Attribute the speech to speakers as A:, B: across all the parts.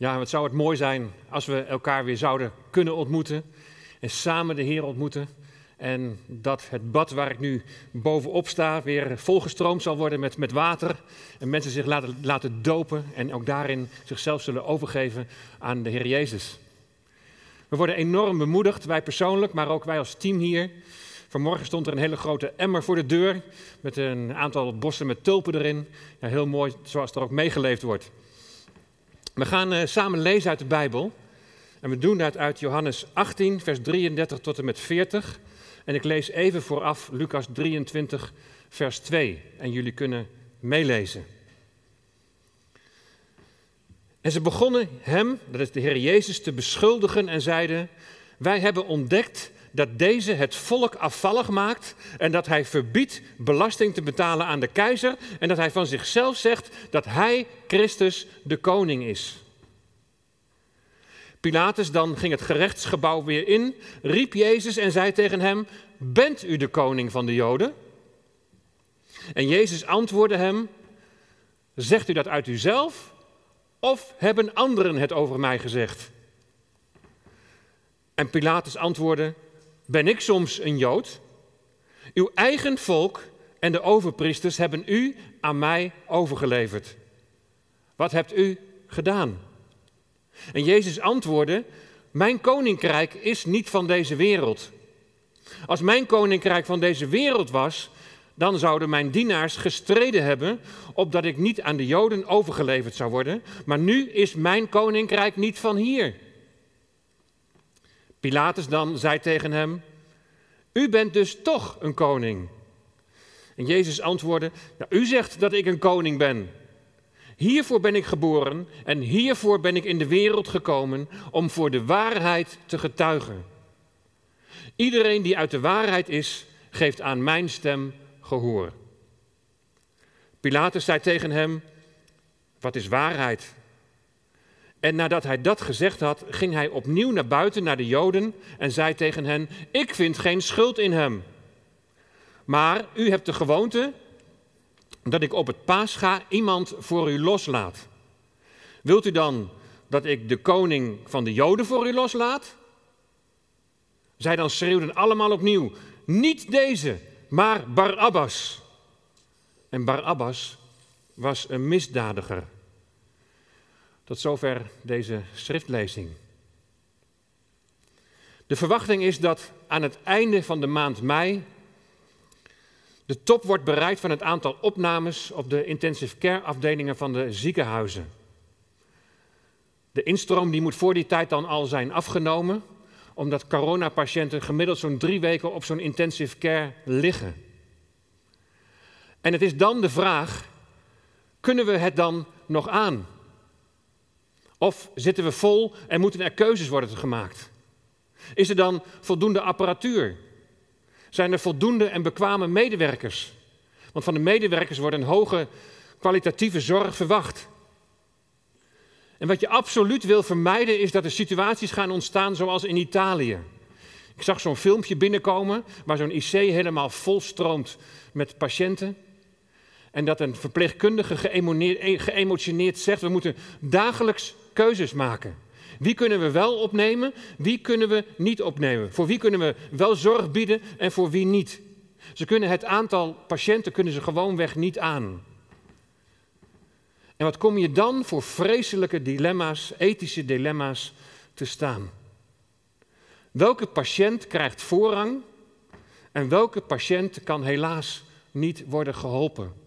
A: Ja, wat zou het mooi zijn als we elkaar weer zouden kunnen ontmoeten en samen de Heer ontmoeten. En dat het bad waar ik nu bovenop sta weer volgestroomd zal worden met, met water. En mensen zich laten, laten dopen en ook daarin zichzelf zullen overgeven aan de Heer Jezus. We worden enorm bemoedigd, wij persoonlijk, maar ook wij als team hier. Vanmorgen stond er een hele grote emmer voor de deur met een aantal bossen met tulpen erin. Ja, heel mooi, zoals er ook meegeleefd wordt. We gaan uh, samen lezen uit de Bijbel. En we doen dat uit Johannes 18, vers 33 tot en met 40. En ik lees even vooraf Lucas 23, vers 2. En jullie kunnen meelezen. En ze begonnen hem, dat is de Heer Jezus, te beschuldigen en zeiden: Wij hebben ontdekt dat deze het volk afvallig maakt en dat hij verbiedt belasting te betalen aan de keizer en dat hij van zichzelf zegt dat hij Christus de koning is. Pilatus dan ging het gerechtsgebouw weer in, riep Jezus en zei tegen hem: Bent u de koning van de Joden? En Jezus antwoordde hem: Zegt u dat uit uzelf of hebben anderen het over mij gezegd? En Pilatus antwoordde: Ben ik soms een Jood? Uw eigen volk en de overpriesters hebben u aan mij overgeleverd. Wat hebt u gedaan? En Jezus antwoordde: Mijn koninkrijk is niet van deze wereld. Als mijn koninkrijk van deze wereld was, dan zouden mijn dienaars gestreden hebben, opdat ik niet aan de Joden overgeleverd zou worden. Maar nu is mijn koninkrijk niet van hier. Pilatus dan zei tegen hem: U bent dus toch een koning. En Jezus antwoordde: U zegt dat ik een koning ben. Hiervoor ben ik geboren en hiervoor ben ik in de wereld gekomen om voor de waarheid te getuigen. Iedereen die uit de waarheid is, geeft aan mijn stem gehoor. Pilatus zei tegen hem: Wat is waarheid? En nadat hij dat gezegd had, ging hij opnieuw naar buiten naar de Joden en zei tegen hen: Ik vind geen schuld in hem. Maar u hebt de gewoonte dat ik op het paascha iemand voor u loslaat. Wilt u dan dat ik de koning van de Joden voor u loslaat? Zij dan schreeuwden allemaal opnieuw: Niet deze, maar Barabbas. En Barabbas was een misdadiger. Tot zover deze schriftlezing. De verwachting is dat aan het einde van de maand mei de top wordt bereikt van het aantal opnames op de intensive care afdelingen van de ziekenhuizen. De instroom die moet voor die tijd dan al zijn afgenomen, omdat coronapatiënten gemiddeld zo'n drie weken op zo'n intensive care liggen. En het is dan de vraag, kunnen we het dan nog aan? Of zitten we vol en moeten er keuzes worden gemaakt? Is er dan voldoende apparatuur? Zijn er voldoende en bekwame medewerkers? Want van de medewerkers wordt een hoge kwalitatieve zorg verwacht. En wat je absoluut wil vermijden is dat er situaties gaan ontstaan zoals in Italië. Ik zag zo'n filmpje binnenkomen waar zo'n IC helemaal volstroomt met patiënten. En dat een verpleegkundige geëmotioneerd zegt: we moeten dagelijks keuzes maken. Wie kunnen we wel opnemen, wie kunnen we niet opnemen? Voor wie kunnen we wel zorg bieden en voor wie niet? Ze kunnen het aantal patiënten kunnen ze gewoonweg niet aan. En wat kom je dan voor vreselijke dilemma's, ethische dilemma's te staan? Welke patiënt krijgt voorrang en welke patiënt kan helaas niet worden geholpen?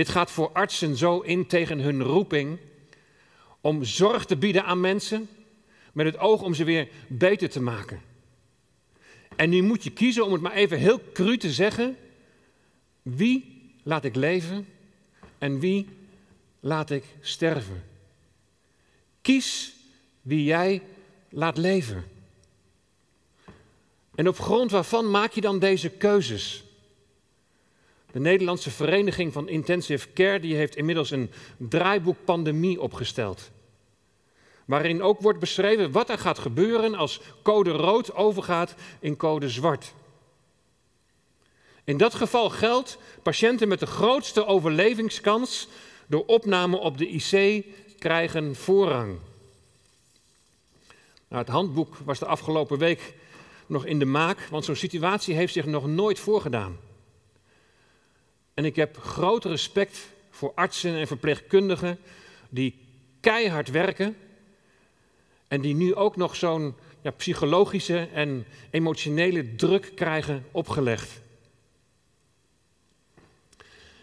A: Dit gaat voor artsen zo in tegen hun roeping om zorg te bieden aan mensen met het oog om ze weer beter te maken. En nu moet je kiezen, om het maar even heel cru te zeggen, wie laat ik leven en wie laat ik sterven. Kies wie jij laat leven. En op grond waarvan maak je dan deze keuzes? De Nederlandse Vereniging van Intensive Care die heeft inmiddels een draaiboek pandemie opgesteld. Waarin ook wordt beschreven wat er gaat gebeuren als code rood overgaat in code zwart. In dat geval geldt, patiënten met de grootste overlevingskans door opname op de IC krijgen voorrang. Nou, het handboek was de afgelopen week nog in de maak, want zo'n situatie heeft zich nog nooit voorgedaan. En ik heb groot respect voor artsen en verpleegkundigen die keihard werken en die nu ook nog zo'n ja, psychologische en emotionele druk krijgen opgelegd.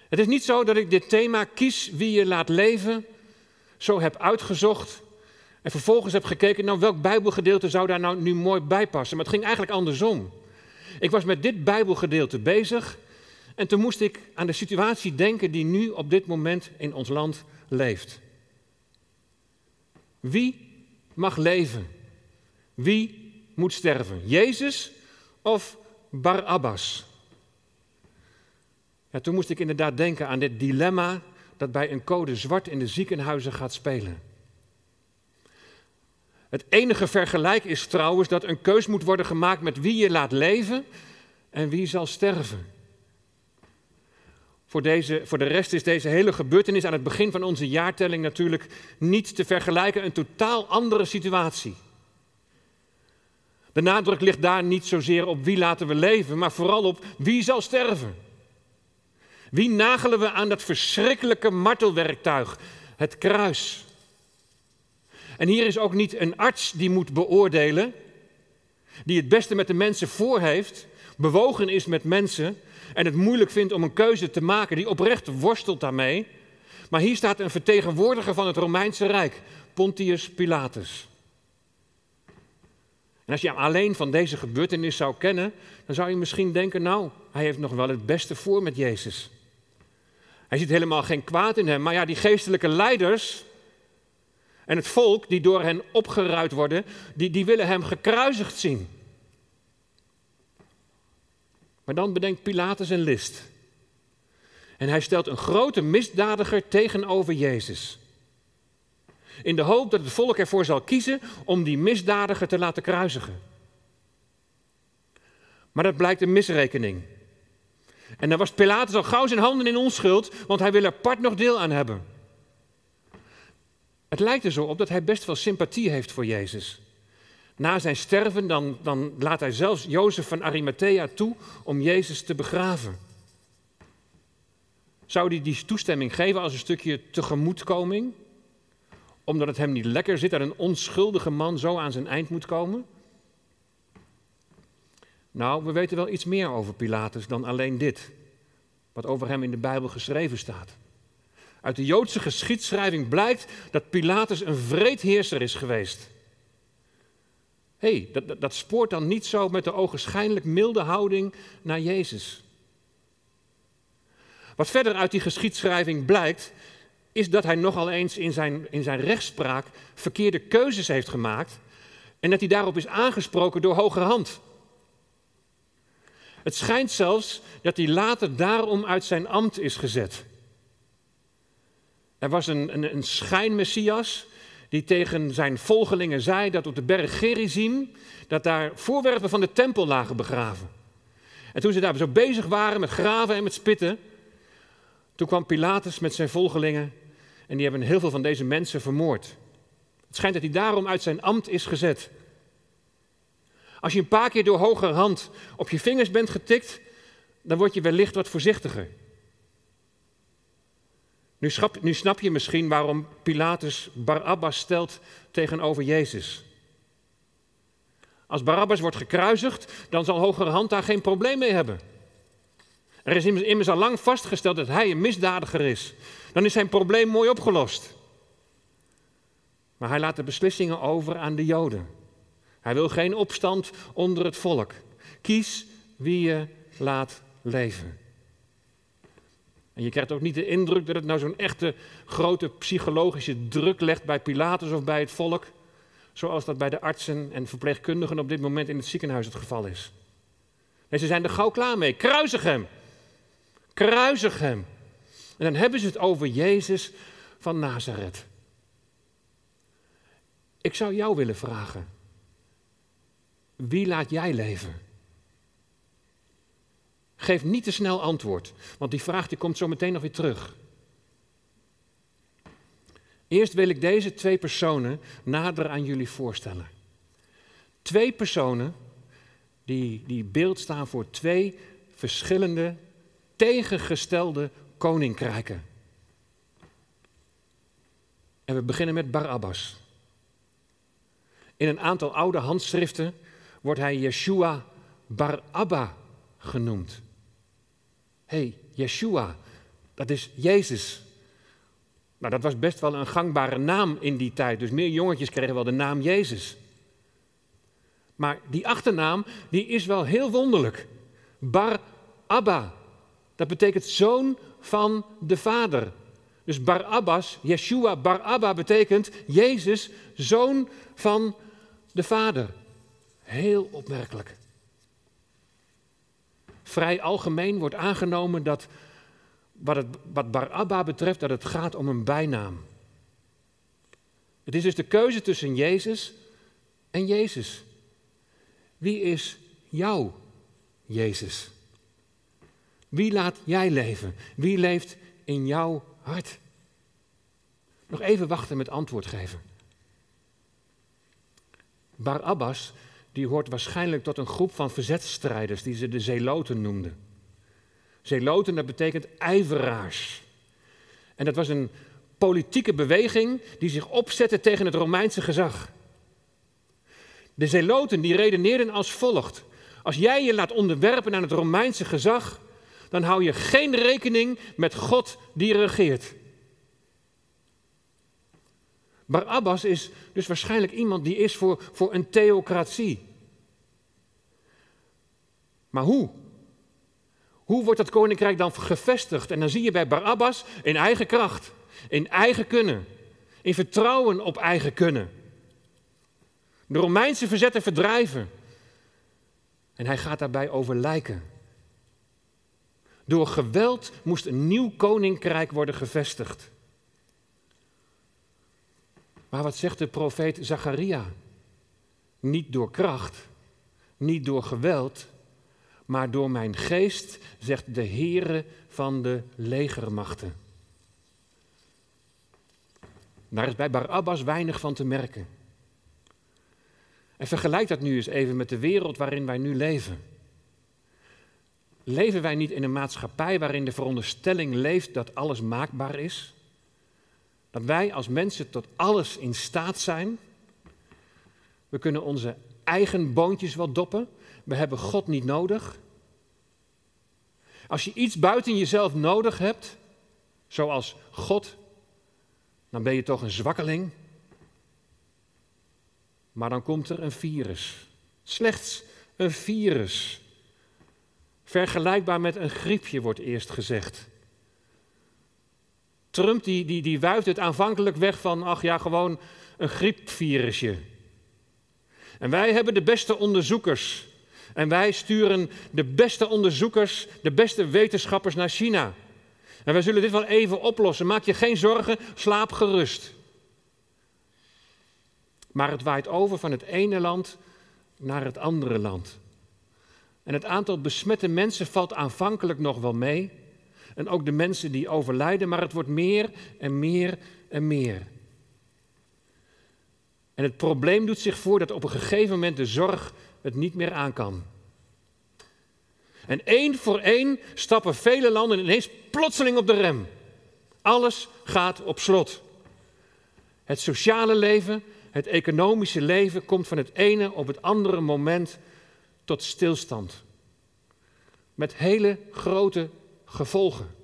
A: Het is niet zo dat ik dit thema kies wie je laat leven zo heb uitgezocht en vervolgens heb gekeken, nou welk Bijbelgedeelte zou daar nou nu mooi bij passen. Maar het ging eigenlijk andersom. Ik was met dit Bijbelgedeelte bezig en toen moest ik aan de situatie denken die nu op dit moment in ons land leeft. Wie mag leven? Wie moet sterven? Jezus of Barabbas? Ja, toen moest ik inderdaad denken aan dit dilemma dat bij een code zwart in de ziekenhuizen gaat spelen. Het enige vergelijk is trouwens dat een keus moet worden gemaakt met wie je laat leven en wie zal sterven. Voor, deze, voor de rest is deze hele gebeurtenis aan het begin van onze jaartelling natuurlijk niet te vergelijken, een totaal andere situatie. De nadruk ligt daar niet zozeer op wie laten we leven, maar vooral op wie zal sterven. Wie nagelen we aan dat verschrikkelijke martelwerktuig, het kruis? En hier is ook niet een arts die moet beoordelen, die het beste met de mensen voor heeft, bewogen is met mensen en het moeilijk vindt om een keuze te maken, die oprecht worstelt daarmee. Maar hier staat een vertegenwoordiger van het Romeinse Rijk, Pontius Pilatus. En als je hem alleen van deze gebeurtenis zou kennen, dan zou je misschien denken, nou, hij heeft nog wel het beste voor met Jezus. Hij ziet helemaal geen kwaad in hem, maar ja, die geestelijke leiders en het volk die door hen opgeruid worden, die, die willen hem gekruisigd zien. Maar dan bedenkt Pilatus een list. En hij stelt een grote misdadiger tegenover Jezus. In de hoop dat het volk ervoor zal kiezen om die misdadiger te laten kruisigen. Maar dat blijkt een misrekening. En dan was Pilatus al gauw zijn handen in onschuld, want hij wil er part nog deel aan hebben. Het lijkt er zo op dat hij best wel sympathie heeft voor Jezus. Na zijn sterven dan, dan laat hij zelfs Jozef van Arimathea toe om Jezus te begraven. Zou hij die toestemming geven als een stukje tegemoetkoming? Omdat het hem niet lekker zit dat een onschuldige man zo aan zijn eind moet komen? Nou, we weten wel iets meer over Pilatus dan alleen dit, wat over hem in de Bijbel geschreven staat. Uit de Joodse geschiedschrijving blijkt dat Pilatus een vreedheerser is geweest. Hey, dat, dat spoort dan niet zo met de ogenschijnlijk milde houding naar Jezus. Wat verder uit die geschiedschrijving blijkt, is dat hij nogal eens in zijn, in zijn rechtspraak verkeerde keuzes heeft gemaakt en dat hij daarop is aangesproken door hoge hand. Het schijnt zelfs dat hij later daarom uit zijn ambt is gezet. Er was een, een, een schijnmessias die tegen zijn volgelingen zei dat op de berg Gerizim, dat daar voorwerpen van de tempel lagen begraven. En toen ze daar zo bezig waren met graven en met spitten, toen kwam Pilatus met zijn volgelingen en die hebben heel veel van deze mensen vermoord. Het schijnt dat hij daarom uit zijn ambt is gezet. Als je een paar keer door hoger hand op je vingers bent getikt, dan word je wellicht wat voorzichtiger. Nu, nu snap je misschien waarom Pilatus Barabbas stelt tegenover Jezus. Als Barabbas wordt gekruisigd, dan zal hogere hand daar geen probleem mee hebben. Er is immers al lang vastgesteld dat hij een misdadiger is. Dan is zijn probleem mooi opgelost. Maar hij laat de beslissingen over aan de Joden. Hij wil geen opstand onder het volk. Kies wie je laat leven. En je krijgt ook niet de indruk dat het nou zo'n echte grote psychologische druk legt bij Pilatus of bij het volk, zoals dat bij de artsen en verpleegkundigen op dit moment in het ziekenhuis het geval is. Nee, ze zijn er gauw klaar mee. Kruisig hem. Kruisig hem. En dan hebben ze het over Jezus van Nazareth. Ik zou jou willen vragen. Wie laat jij leven? Geef niet te snel antwoord, want die vraag die komt zo meteen nog weer terug. Eerst wil ik deze twee personen nader aan jullie voorstellen. Twee personen die, die beeld staan voor twee verschillende, tegengestelde koninkrijken. En we beginnen met Barabbas. In een aantal oude handschriften wordt hij Yeshua Barabba genoemd. Hey, Yeshua, dat is Jezus. Nou, dat was best wel een gangbare naam in die tijd. Dus meer jongetjes kregen wel de naam Jezus. Maar die achternaam, die is wel heel wonderlijk. Bar Abba. Dat betekent zoon van de vader. Dus Bar Abbas, Yeshua Bar Abba betekent Jezus, zoon van de vader. Heel opmerkelijk. Vrij algemeen wordt aangenomen dat wat, het, wat Bar Abba betreft, dat het gaat om een bijnaam. Het is dus de keuze tussen Jezus en Jezus. Wie is jouw Jezus? Wie laat jij leven? Wie leeft in jouw hart? Nog even wachten met antwoord geven. Barabbas, die hoort waarschijnlijk tot een groep van verzetstrijders die ze de Zeloten noemden. Zeloten, dat betekent ijveraars. En dat was een politieke beweging die zich opzette tegen het Romeinse gezag. De Zeloten die redeneerden als volgt. Als jij je laat onderwerpen aan het Romeinse gezag, dan hou je geen rekening met God die regeert. Barabbas is dus waarschijnlijk iemand die is voor, voor een theocratie. Maar hoe? Hoe wordt dat koninkrijk dan gevestigd? En dan zie je bij Barabbas in eigen kracht, in eigen kunnen, in vertrouwen op eigen kunnen. De Romeinse verzetten verdrijven. En hij gaat daarbij over lijken. Door geweld moest een nieuw koninkrijk worden gevestigd. Maar wat zegt de profeet Zacharia? Niet door kracht, niet door geweld, maar door mijn geest, zegt de Heere van de legermachten. Daar is bij Barabbas weinig van te merken. En vergelijk dat nu eens even met de wereld waarin wij nu leven. Leven wij niet in een maatschappij waarin de veronderstelling leeft dat alles maakbaar is? Dat wij als mensen tot alles in staat zijn? We kunnen onze eigen boontjes wel doppen. We hebben God niet nodig. Als je iets buiten jezelf nodig hebt, zoals God, dan ben je toch een zwakkeling. Maar dan komt er een virus. Slechts een virus. Vergelijkbaar met een griepje wordt eerst gezegd. Trump die, die, die wuift het aanvankelijk weg van, ach ja, gewoon een griepvirusje. En wij hebben de beste onderzoekers. En wij sturen de beste onderzoekers, de beste wetenschappers naar China. En wij zullen dit wel even oplossen. Maak je geen zorgen, slaap gerust. Maar het waait over van het ene land naar het andere land. En het aantal besmette mensen valt aanvankelijk nog wel mee. En ook de mensen die overlijden, maar het wordt meer en meer en meer. En het probleem doet zich voor dat op een gegeven moment de zorg het niet meer aan kan. En één voor één stappen vele landen ineens plotseling op de rem. Alles gaat op slot. Het sociale leven, het economische leven komt van het ene op het andere moment tot stilstand. Met hele grote gevolgen.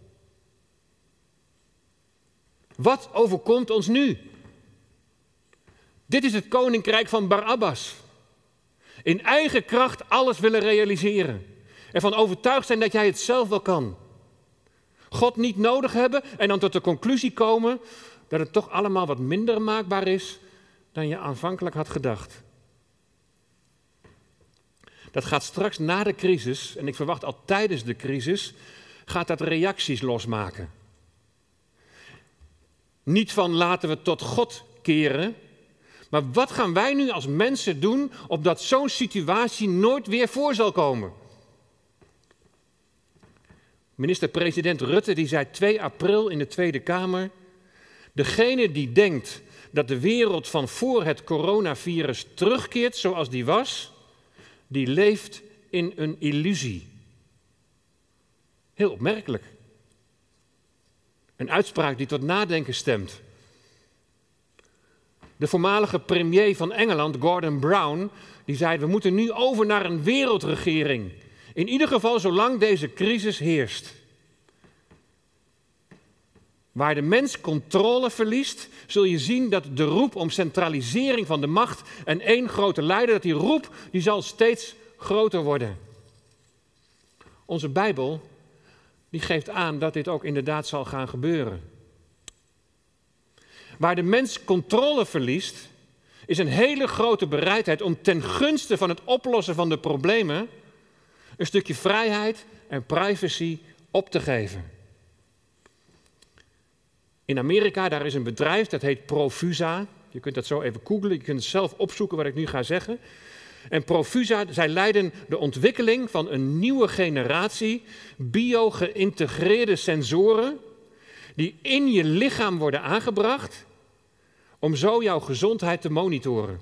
A: Wat overkomt ons nu? Dit is het koninkrijk van Barabbas. In eigen kracht alles willen realiseren. Ervan overtuigd zijn dat jij het zelf wel kan. God niet nodig hebben en dan tot de conclusie komen dat het toch allemaal wat minder maakbaar is dan je aanvankelijk had gedacht. Dat gaat straks na de crisis, en ik verwacht al tijdens de crisis, gaat dat reacties losmaken. Niet van laten we tot God keren, maar wat gaan wij nu als mensen doen opdat zo'n situatie nooit weer voor zal komen? Minister-president Rutte die zei 2 april in de Tweede Kamer Degene die denkt dat de wereld van voor het coronavirus terugkeert zoals die was, die leeft in een illusie. Heel opmerkelijk. Een uitspraak die tot nadenken stemt. De voormalige premier van Engeland, Gordon Brown, die zei: We moeten nu over naar een wereldregering. In ieder geval zolang deze crisis heerst. Waar de mens controle verliest, zul je zien dat de roep om centralisering van de macht en één grote leider, dat die roep die zal steeds groter worden. Onze Bijbel die geeft aan dat dit ook inderdaad zal gaan gebeuren. Waar de mens controle verliest, is een hele grote bereidheid om ten gunste van het oplossen van de problemen een stukje vrijheid en privacy op te geven. In Amerika, daar is een bedrijf dat heet Profusa. Je kunt dat zo even googlen, je kunt het zelf opzoeken wat ik nu ga zeggen. En Profusa, zij leiden de ontwikkeling van een nieuwe generatie bio-geïntegreerde sensoren die in je lichaam worden aangebracht om zo jouw gezondheid te monitoren.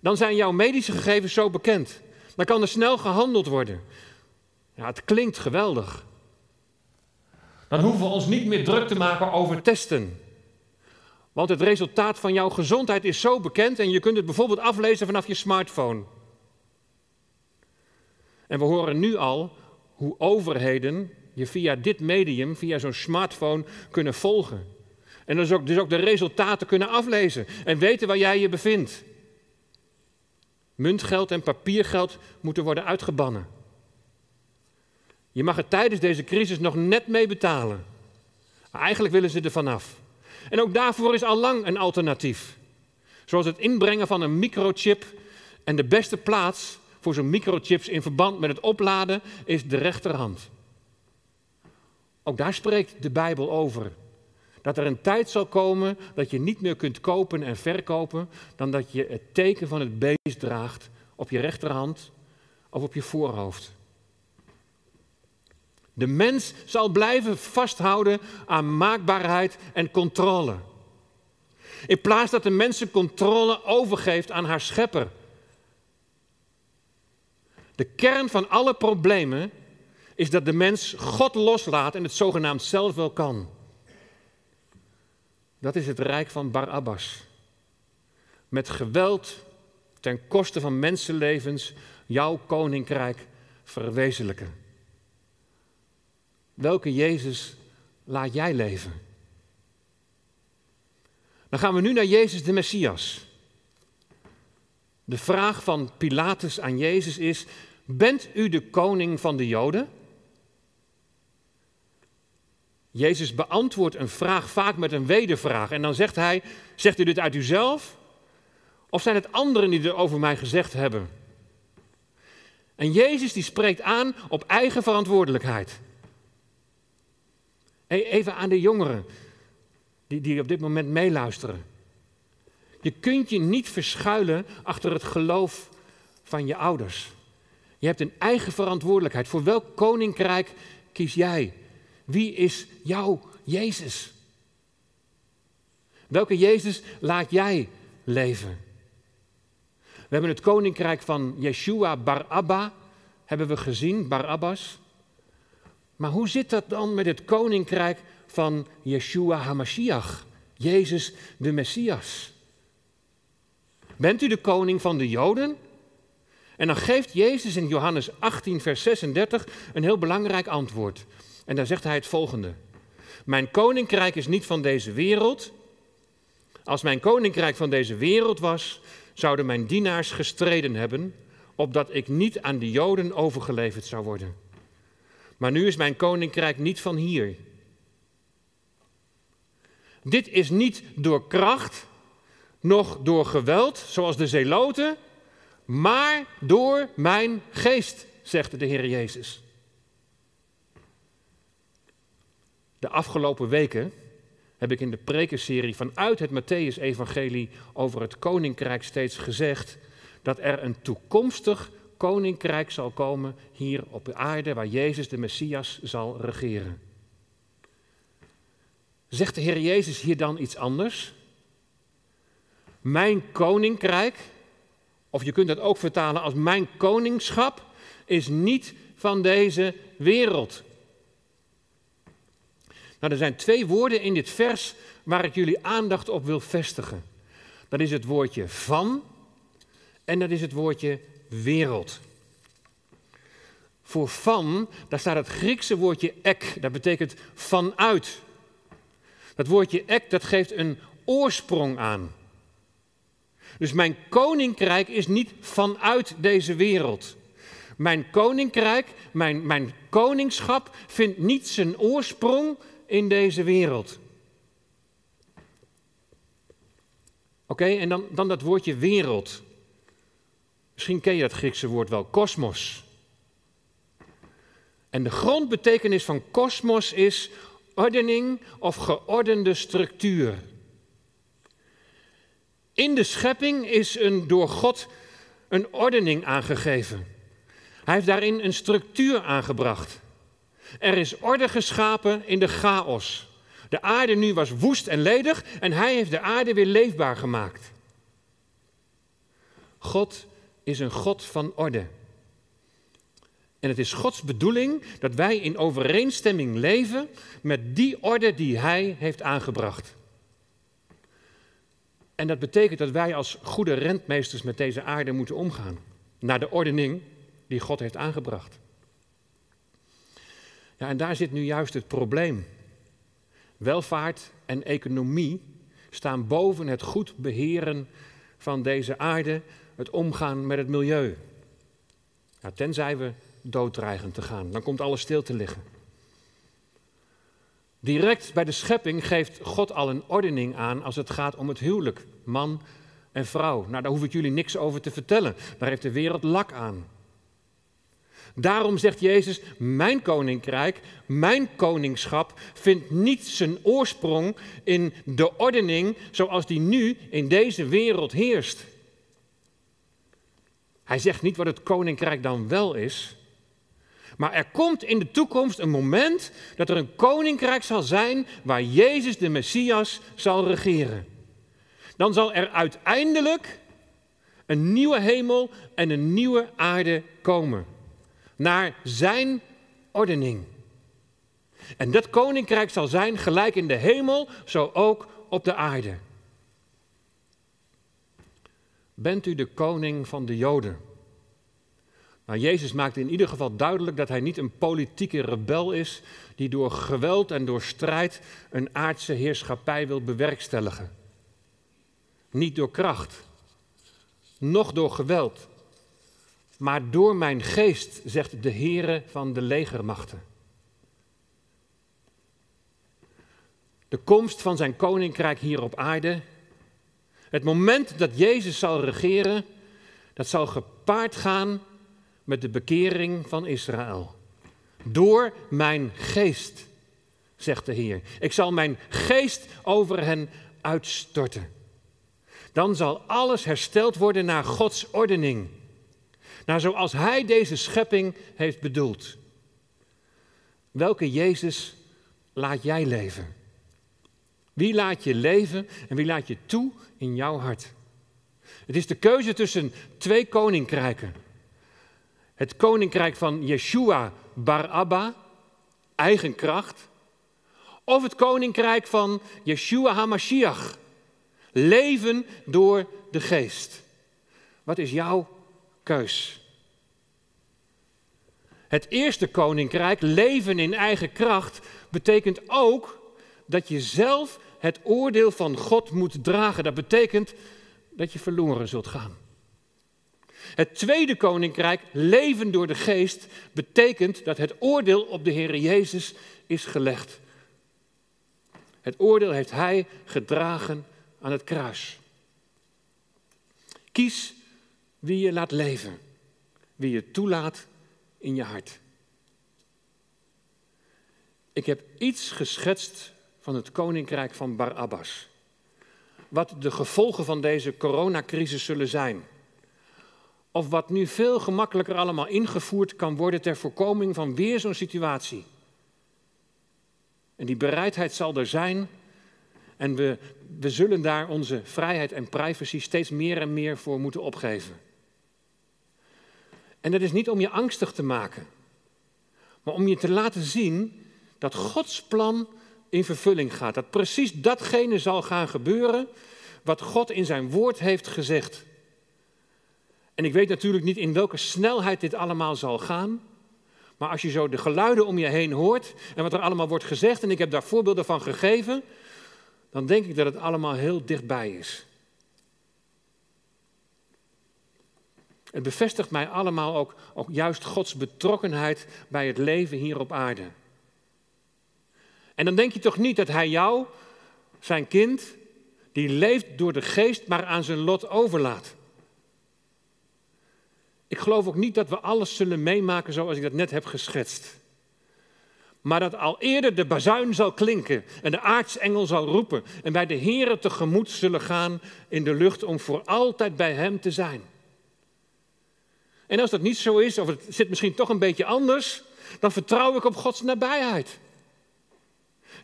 A: Dan zijn jouw medische gegevens zo bekend. Dan kan er snel gehandeld worden. Ja, het klinkt geweldig. Dan hoeven we ons niet meer druk te maken over testen. Want het resultaat van jouw gezondheid is zo bekend en je kunt het bijvoorbeeld aflezen vanaf je smartphone. En we horen nu al hoe overheden je via dit medium, via zo'n smartphone, kunnen volgen. En dus ook, dus ook de resultaten kunnen aflezen en weten waar jij je bevindt. Muntgeld en papiergeld moeten worden uitgebannen. Je mag er tijdens deze crisis nog net mee betalen. Eigenlijk willen ze er vanaf. En ook daarvoor is al lang een alternatief. Zoals het inbrengen van een microchip. En de beste plaats voor zo'n microchips in verband met het opladen is de rechterhand. Ook daar spreekt de Bijbel over. Dat er een tijd zal komen dat je niet meer kunt kopen en verkopen dan dat je het teken van het beest draagt op je rechterhand of op je voorhoofd. De mens zal blijven vasthouden aan maakbaarheid en controle. In plaats dat de mens controle overgeeft aan haar schepper. De kern van alle problemen is dat de mens God loslaat en het zogenaamd zelf wel kan. Dat is het rijk van Barabbas. Met geweld ten koste van mensenlevens jouw koninkrijk verwezenlijken. Welke Jezus laat jij leven? Dan gaan we nu naar Jezus de Messias. De vraag van Pilatus aan Jezus is: Bent u de koning van de Joden? Jezus beantwoordt een vraag vaak met een wedervraag. En dan zegt hij: Zegt u dit uit uzelf? Of zijn het anderen die er over mij gezegd hebben? En Jezus die spreekt aan op eigen verantwoordelijkheid. Even aan de jongeren die, die op dit moment meeluisteren. Je kunt je niet verschuilen achter het geloof van je ouders. Je hebt een eigen verantwoordelijkheid. Voor welk koninkrijk kies jij? Wie is jouw Jezus? Welke Jezus laat jij leven? We hebben het koninkrijk van Yeshua Bar Abba, hebben we gezien, Barabbas. Maar hoe zit dat dan met het koninkrijk van Yeshua HaMashiach, Jezus de Messias? Bent u de koning van de Joden? En dan geeft Jezus in Johannes 18, vers 36 een heel belangrijk antwoord. En daar zegt hij het volgende: Mijn koninkrijk is niet van deze wereld. Als mijn koninkrijk van deze wereld was, zouden mijn dienaars gestreden hebben, opdat ik niet aan de Joden overgeleverd zou worden. Maar nu is mijn koninkrijk niet van hier. Dit is niet door kracht, noch door geweld, zoals de zeloten, maar door mijn geest, zegt de Heer Jezus. De afgelopen weken heb ik in de prekenserie vanuit het Matthäus-evangelie over het koninkrijk steeds gezegd dat er een toekomstig koninkrijk zal komen hier op de aarde waar Jezus de Messias zal regeren. Zegt de Heer Jezus hier dan iets anders? Mijn koninkrijk, of je kunt dat ook vertalen als mijn koningschap, is niet van deze wereld. Nou, er zijn twee woorden in dit vers waar ik jullie aandacht op wil vestigen. Dat is het woordje van en dat is het woordje wereld. Voor van, daar staat het Griekse woordje ek, dat betekent vanuit. Dat woordje ek, dat geeft een oorsprong aan. Dus mijn koninkrijk is niet vanuit deze wereld. Mijn koninkrijk, mijn, mijn koningschap vindt niet zijn oorsprong in deze wereld. Oké, en dan, dan dat woordje wereld. Misschien ken je dat Griekse woord wel, kosmos. En de grondbetekenis van kosmos is ordening of geordende structuur. In de schepping is een door God een ordening aangegeven. Hij heeft daarin een structuur aangebracht. Er is orde geschapen in de chaos. De aarde nu was woest en ledig en hij heeft de aarde weer leefbaar gemaakt. God is een God van orde. En het is Gods bedoeling dat wij in overeenstemming leven met die orde die Hij heeft aangebracht. En dat betekent dat wij als goede rentmeesters met deze aarde moeten omgaan. Naar de ordening die God heeft aangebracht. En daar zit nu juist het probleem. Welvaart en economie staan boven het goed beheren van deze aarde, het omgaan met het milieu. tenzij we dooddreigen te gaan, dan komt alles stil te liggen. Direct bij de schepping geeft God al een ordening aan als het gaat om het huwelijk, man en vrouw. Nou, daar hoef ik jullie niks over te vertellen. Daar heeft de wereld lak aan. Daarom zegt Jezus, mijn koninkrijk, mijn koningschap vindt niet zijn oorsprong in de ordening zoals die nu in deze wereld heerst. Hij zegt niet wat het koninkrijk dan wel is, maar er komt in de toekomst een moment dat er een koninkrijk zal zijn waar Jezus de Messias zal regeren. Dan zal er uiteindelijk een nieuwe hemel en een nieuwe aarde komen. Naar zijn ordening. En dat koninkrijk zal zijn gelijk in de hemel, zo ook op de aarde. Bent u de koning van de Joden? Nou, Jezus maakt in ieder geval duidelijk dat hij niet een politieke rebel is die door geweld en door strijd een aardse heerschappij wil bewerkstelligen. Niet door kracht, noch door geweld, maar door mijn geest, zegt de Heere van de legermachten. De komst van zijn koninkrijk hier op aarde, het moment dat Jezus zal regeren, dat zal gepaard gaan met de bekering van Israël. Door mijn geest, zegt de Heer. Ik zal mijn geest over hen uitstorten. Dan zal alles hersteld worden naar Gods ordening. Naar zoals Hij deze schepping heeft bedoeld. Welke Jezus laat jij leven? Wie laat je leven en wie laat je toe in jouw hart? Het is de keuze tussen twee koninkrijken. Het koninkrijk van Yeshua Bar Abba, eigen kracht. Of het koninkrijk van Yeshua HaMashiach, leven door de geest. Wat is jouw keus? Het eerste koninkrijk, leven in eigen kracht, betekent ook dat je zelf het oordeel van God moet dragen. Dat betekent dat je verloren zult gaan. Het tweede koninkrijk, leven door de geest, betekent dat het oordeel op de Heer Jezus is gelegd. Het oordeel heeft Hij gedragen aan het kruis. Kies wie je laat leven, wie je toelaat in je hart. Ik heb iets geschetst van het koninkrijk van Barabbas. Wat de gevolgen van deze coronacrisis zullen zijn. Of wat nu veel gemakkelijker allemaal ingevoerd kan worden ter voorkoming van weer zo'n situatie. En die bereidheid zal er zijn En we, we zullen daar onze vrijheid en privacy steeds meer en meer voor moeten opgeven. En dat is niet om je angstig te maken, maar om je te laten zien dat Gods plan in vervulling gaat. Dat precies datgene zal gaan gebeuren wat God in zijn woord heeft gezegd. En ik weet natuurlijk niet in welke snelheid dit allemaal zal gaan. Maar als je zo de geluiden om je heen hoort en wat er allemaal wordt gezegd, en ik heb daar voorbeelden van gegeven, dan denk ik dat het allemaal heel dichtbij is. Het bevestigt mij allemaal ook, ook juist Gods betrokkenheid bij het leven hier op aarde. En dan denk je toch niet dat Hij jou, zijn kind, die leeft door de geest, maar aan zijn lot overlaat. Ik geloof ook niet dat we alles zullen meemaken zoals ik dat net heb geschetst. Maar dat al eerder de bazuin zal klinken en de aartsengel zal roepen en bij de Here tegemoet zullen gaan in de lucht om voor altijd bij Hem te zijn. En als dat niet zo is, of het zit misschien toch een beetje anders, dan vertrouw ik op Gods nabijheid.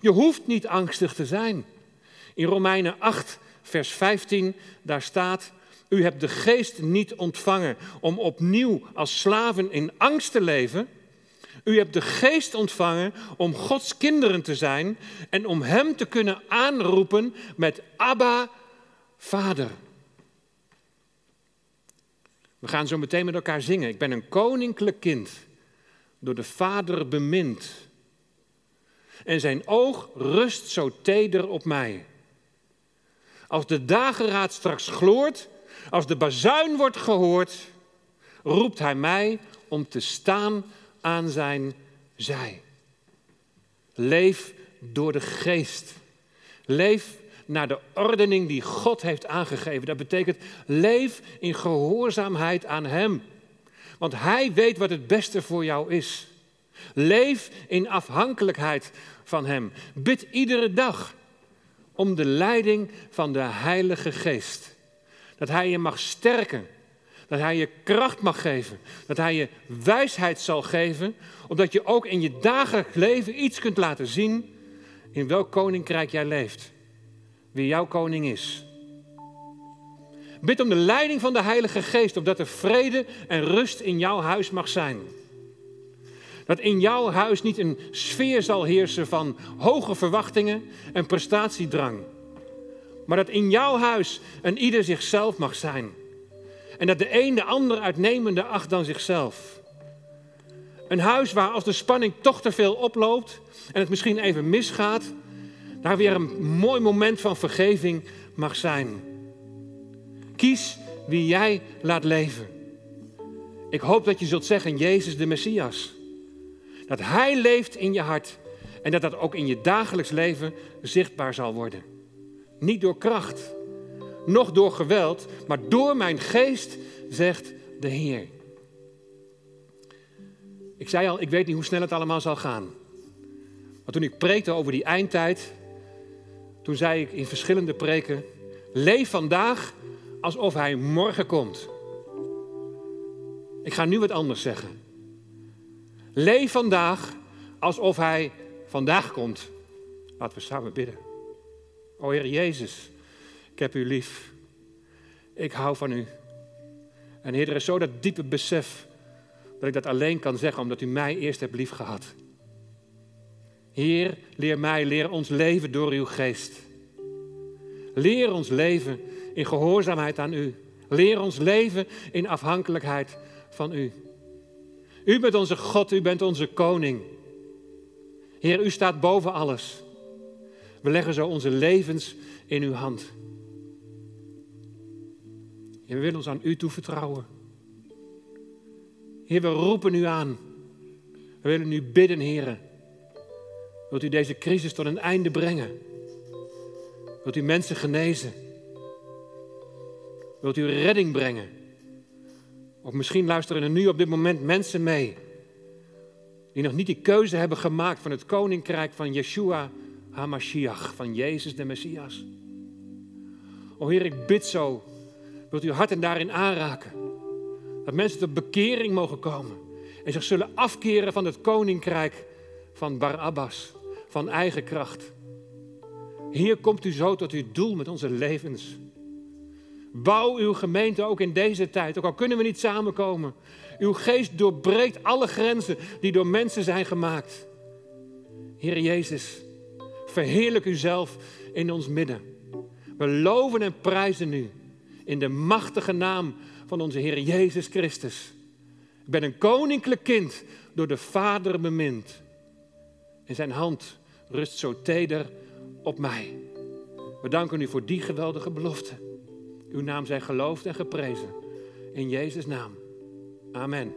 A: Je hoeft niet angstig te zijn. In Romeinen 8, vers 15, daar staat, u hebt de geest niet ontvangen om opnieuw als slaven in angst te leven. U hebt de geest ontvangen om Gods kinderen te zijn en om Hem te kunnen aanroepen met Abba, Vader. We gaan zo meteen met elkaar zingen. Ik ben een koninklijk kind, door de Vader bemind. En zijn oog rust zo teder op mij. Als de dageraad straks gloort, als de bazuin wordt gehoord, roept hij mij om te staan aan zijn zij. Leef door de geest. Leef naar de ordening die God heeft aangegeven. Dat betekent leef in gehoorzaamheid aan Hem. Want Hij weet wat het beste voor jou is. Leef in afhankelijkheid van Hem. Bid iedere dag om de leiding van de Heilige Geest. Dat Hij je mag sterken. Dat Hij je kracht mag geven. Dat Hij je wijsheid zal geven. Omdat je ook in je dagelijks leven iets kunt laten zien in welk koninkrijk jij leeft. Wie jouw koning is. Bid om de leiding van de Heilige Geest, opdat er vrede en rust in jouw huis mag zijn. Dat in jouw huis niet een sfeer zal heersen van hoge verwachtingen en prestatiedrang. Maar dat in jouw huis een ieder zichzelf mag zijn. En dat de een de ander uitnemende acht dan zichzelf. Een huis waar als de spanning toch te veel oploopt en het misschien even misgaat, daar weer een mooi moment van vergeving mag zijn. Kies wie jij laat leven. Ik hoop dat je zult zeggen, Jezus de Messias. Dat Hij leeft in je hart en dat dat ook in je dagelijks leven zichtbaar zal worden. Niet door kracht, noch door geweld, maar door mijn geest, zegt de Heer. Ik zei al, ik weet niet hoe snel het allemaal zal gaan. Maar toen ik preekte over die eindtijd, toen zei ik in verschillende preken, leef vandaag alsof hij morgen komt. Ik ga nu wat anders zeggen. Leef vandaag alsof Hij vandaag komt. Laten we samen bidden. O Heer Jezus, ik heb U lief. Ik hou van U. En Heer, er is zo dat diepe besef dat ik dat alleen kan zeggen omdat U mij eerst hebt lief gehad. Heer, leer mij, leer ons leven door Uw geest. Leer ons leven in gehoorzaamheid aan U. Leer ons leven in afhankelijkheid van U. U bent onze God, u bent onze koning. Heer, u staat boven alles. We leggen zo onze levens in uw hand. Heer, we willen ons aan u toevertrouwen. Heer, we roepen u aan. We willen u bidden, Heer. Wilt u deze crisis tot een einde brengen? Wilt u mensen genezen? Wilt u redding brengen? Of misschien luisteren er nu op dit moment mensen mee die nog niet die keuze hebben gemaakt van het koninkrijk van Yeshua HaMashiach, van Jezus de Messias. O Heer, ik bid zo, wilt u hart en daarin aanraken. Dat mensen tot bekering mogen komen en zich zullen afkeren van het koninkrijk van Barabbas, van eigen kracht. Hier komt u zo tot uw doel met onze levens. Bouw uw gemeente ook in deze tijd, ook al kunnen we niet samenkomen. Uw geest doorbreekt alle grenzen die door mensen zijn gemaakt. Heer Jezus, verheerlijk uzelf in ons midden. We loven en prijzen u in de machtige naam van onze Heer Jezus Christus. Ik ben een koninklijk kind, door de Vader bemind. En zijn hand rust zo teder op mij. We danken u voor die geweldige belofte. Uw naam zij geloofd en geprezen. In Jezus' naam. Amen.